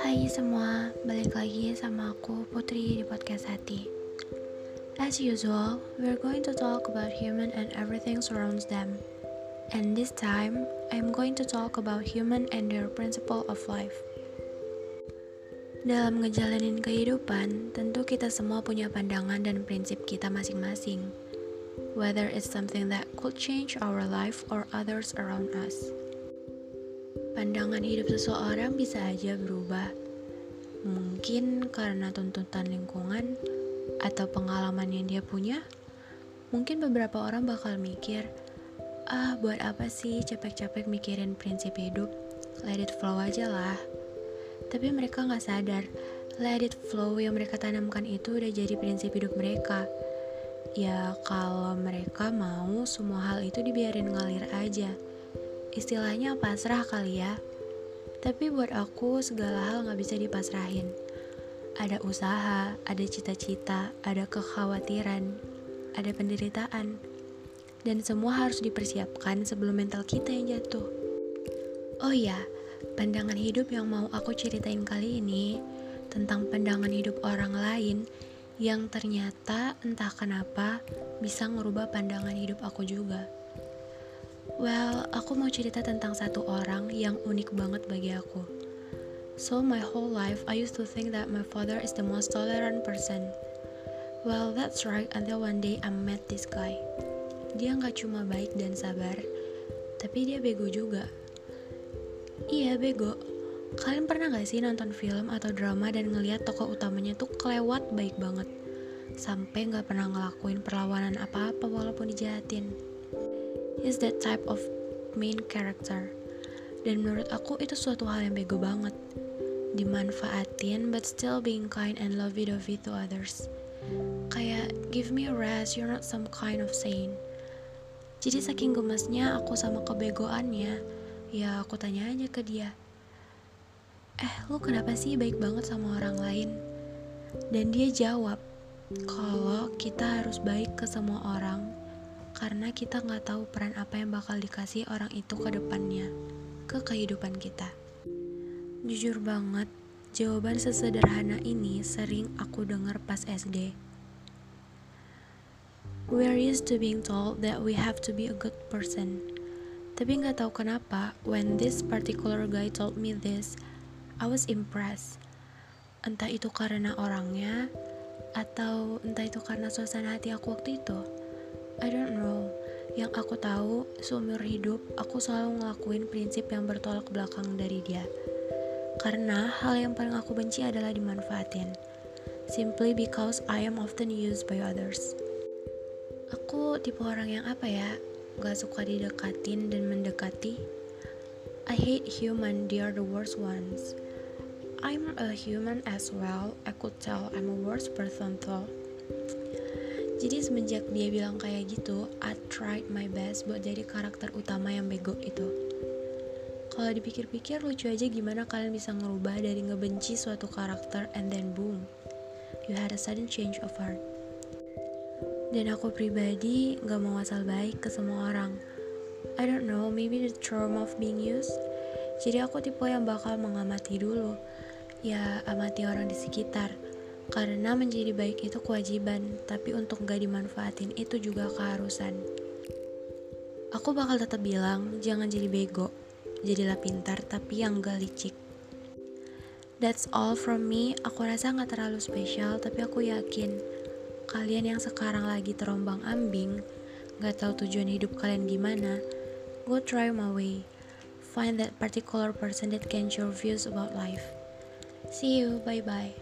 Hai semua, balik lagi sama aku Putri di podcast Hati. As usual, we're going to talk about human and everything surrounds them. And this time, I'm going to talk about human and their principle of life. Dalam ngejalanin kehidupan, tentu kita semua punya pandangan dan prinsip kita masing-masing. Whether it's something that could change our life or others around us. Pandangan hidup seseorang bisa aja berubah. Mungkin karena tuntutan lingkungan atau pengalaman yang dia punya. Mungkin beberapa orang bakal mikir, ah buat apa sih capek-capek mikirin prinsip hidup? Let it flow aja lah. Tapi mereka nggak sadar, let it flow yang mereka tanamkan itu udah jadi prinsip hidup mereka. Ya kalau mereka mau semua hal itu dibiarin ngalir aja istilahnya pasrah kali ya. Tapi buat aku segala hal gak bisa dipasrahin. Ada usaha, ada cita-cita, ada kekhawatiran, ada penderitaan. Dan semua harus dipersiapkan sebelum mental kita yang jatuh. Oh iya, pandangan hidup yang mau aku ceritain kali ini tentang pandangan hidup orang lain yang ternyata entah kenapa bisa ngerubah pandangan hidup aku juga. Well, aku mau cerita tentang satu orang yang unik banget bagi aku. So, my whole life, I used to think that my father is the most tolerant person. Well, that's right until one day I met this guy. Dia nggak cuma baik dan sabar, tapi dia bego juga. Iya, bego. Kalian pernah gak sih nonton film atau drama dan ngeliat tokoh utamanya tuh kelewat baik banget? Sampai gak pernah ngelakuin perlawanan apa-apa walaupun dijahatin is that type of main character. Dan menurut aku itu suatu hal yang bego banget. Dimanfaatin but still being kind and lovey-dovey to others. Kayak give me a rest, you're not some kind of saint. Jadi saking gemesnya aku sama kebegoannya, ya aku tanya aja ke dia. Eh, lu kenapa sih baik banget sama orang lain? Dan dia jawab, kalau kita harus baik ke semua orang, karena kita nggak tahu peran apa yang bakal dikasih orang itu ke depannya, ke kehidupan kita. Jujur banget, jawaban sesederhana ini sering aku dengar pas SD. We're used to being told that we have to be a good person. Tapi nggak tahu kenapa, when this particular guy told me this, I was impressed. Entah itu karena orangnya, atau entah itu karena suasana hati aku waktu itu. I don't know. Yang aku tahu, seumur hidup aku selalu ngelakuin prinsip yang bertolak belakang dari dia. Karena hal yang paling aku benci adalah dimanfaatin. Simply because I am often used by others. Aku tipe orang yang apa ya? Gak suka didekatin dan mendekati. I hate human, they are the worst ones. I'm a human as well. I could tell I'm a worst person though. Jadi semenjak dia bilang kayak gitu, I tried my best buat jadi karakter utama yang bego itu. Kalau dipikir-pikir lucu aja gimana kalian bisa ngerubah dari ngebenci suatu karakter and then boom, you had a sudden change of heart. Dan aku pribadi gak mau asal baik ke semua orang. I don't know, maybe the trauma of being used. Jadi aku tipe yang bakal mengamati dulu. Ya, amati orang di sekitar karena menjadi baik itu kewajiban, tapi untuk gak dimanfaatin itu juga keharusan. Aku bakal tetap bilang, jangan jadi bego, jadilah pintar tapi yang gak licik. That's all from me, aku rasa gak terlalu spesial, tapi aku yakin kalian yang sekarang lagi terombang ambing, gak tahu tujuan hidup kalian gimana, go try my way. Find that particular person that can share views about life. See you, bye-bye.